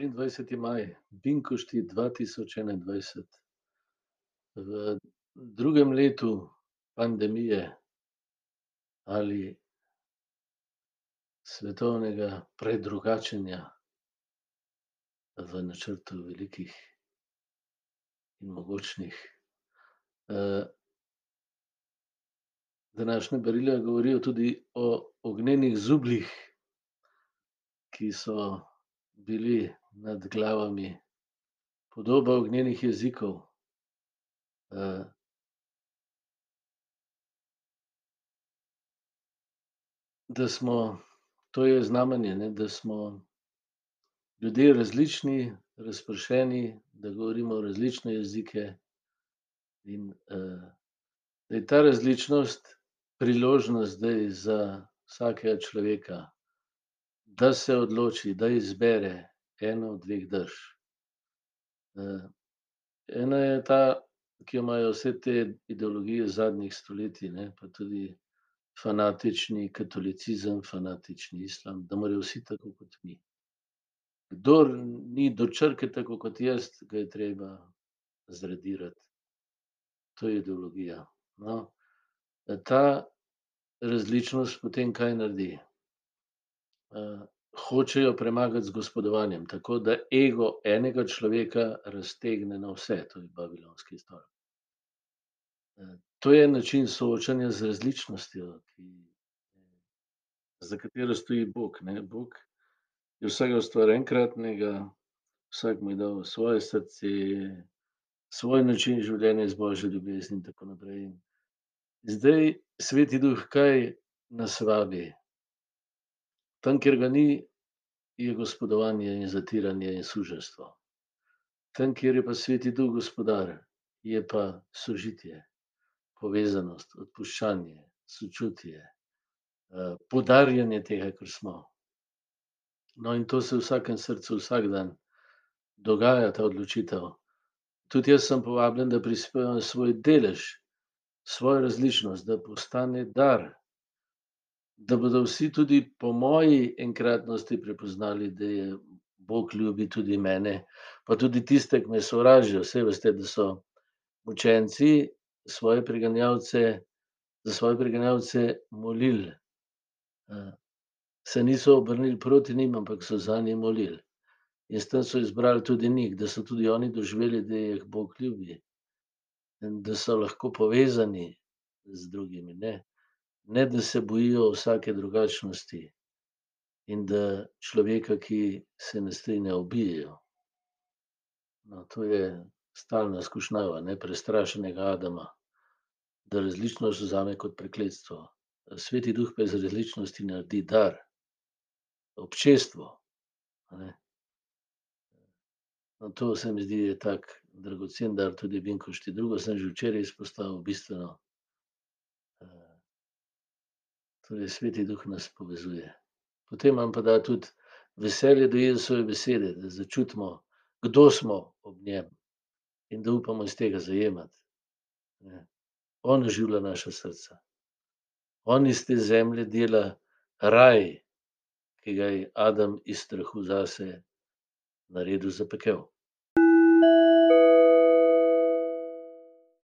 triindvajseti maj, Binkošti dva tisoč enaindvajset. V drugem letu pandemije ali svetovnega predrugačenja v načrtu velikih in mogočnih. današnja darila govorijo tudi o ognjenih zubljih, ki so bili nad glavami, podoba ognjenih jezikov. Da smo, to je znamenje, ne, da smo ljudje različni, razpršeni, da govorimo različne jezike in, da je ta različnost priložnost zdaj za vsakega človeka, da se odloči, da izbere eno od dveh drž. ena je ta, ki jo imajo vse te ideologije zadnjih stoletij, ne, pa tudi fanatični katolicizem, fanatični islam, da morajo vsi tako kot mi. Kdor ni do črke tako kot jaz, ga je treba zradirati. To je ideologija, no. ta različnost potem kaj naredi? Hočejo premagati z gospodovanjem, tako da ego enega človeka raztegne na vse, to je babilonski stolp. to je način soočanja z različnostjo, ki, za katero stoji Bog, ne, Bog je vsega ustvaril enkratnega, vsak mu je dal svoje srce, svoj način življenja iz božje ljubezni in tako naprej. Zdaj sveti duh, kaj nas vabi? Tam, kjer ga ni, je gospodovanje in zatiranje in suženjstvo. Tam, kjer je pa sveti duh gospodar, je pa sožitje, povezanost, odpuščanje, sočutje, poudarjanje tega, kar smo. No, in to se v vsakem srcu vsak dan dogaja, ta odločitev. Tudi jaz sem povabljen, da prispevam svoj delež, svojo različnost, da postane dar. Da bodo vsi tudi po moji enkratnosti prepoznali, da je Bog ljubi tudi mene, pa tudi tiste, ki me sovražijo, saj veste, da so učenci svoje priganjalce, za svoje priganjalce molili. se niso obrnili proti njim, ampak so zanje molili. In s tem so izbrali tudi njih, da so tudi oni doživeli, da jih Bog ljubi. In da so lahko povezani z drugimi, ne. Ne da se bojijo vsake drugačnosti in da človeka, ki se ne strinja, ubijejo. No, to je stalna skušnjava, ne, prestrašenega Adama. Da različnost vzame kot prekletstvo. sveti duh pa iz različnosti naredi dar. Občestvo. No, to se mi zdi, je tak dragocen dar tudi Binkošti, drugo sem že včeraj izpostavil bistveno. Torej sveti duh nas povezuje. Potem nam pa da tudi veselje do Jezusove besede, da začutimo, kdo smo ob njem, in da upamo iz tega zajemati. On oživlja naša srca. On iz te zemlje dela raj, ki ga je Adam iz strahu zase naredil za pekel.